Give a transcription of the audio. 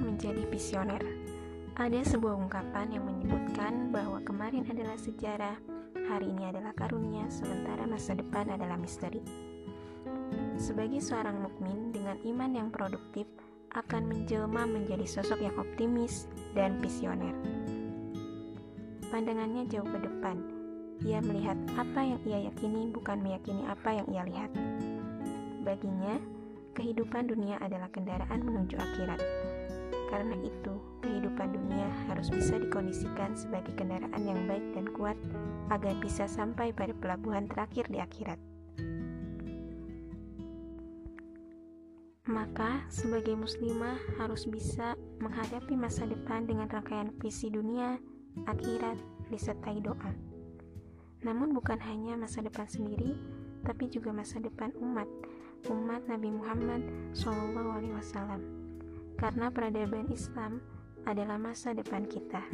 menjadi visioner. Ada sebuah ungkapan yang menyebutkan bahwa kemarin adalah sejarah, hari ini adalah karunia, sementara masa depan adalah misteri. Sebagai seorang mukmin dengan iman yang produktif, akan menjelma menjadi sosok yang optimis dan visioner. Pandangannya jauh ke depan. Ia melihat apa yang ia yakini, bukan meyakini apa yang ia lihat. Baginya, kehidupan dunia adalah kendaraan menuju akhirat. Karena itu, kehidupan dunia harus bisa dikondisikan sebagai kendaraan yang baik dan kuat agar bisa sampai pada pelabuhan terakhir di akhirat. Maka, sebagai muslimah harus bisa menghadapi masa depan dengan rangkaian visi dunia, akhirat, disertai doa. Namun bukan hanya masa depan sendiri, tapi juga masa depan umat, umat Nabi Muhammad SAW. Karena peradaban Islam adalah masa depan kita.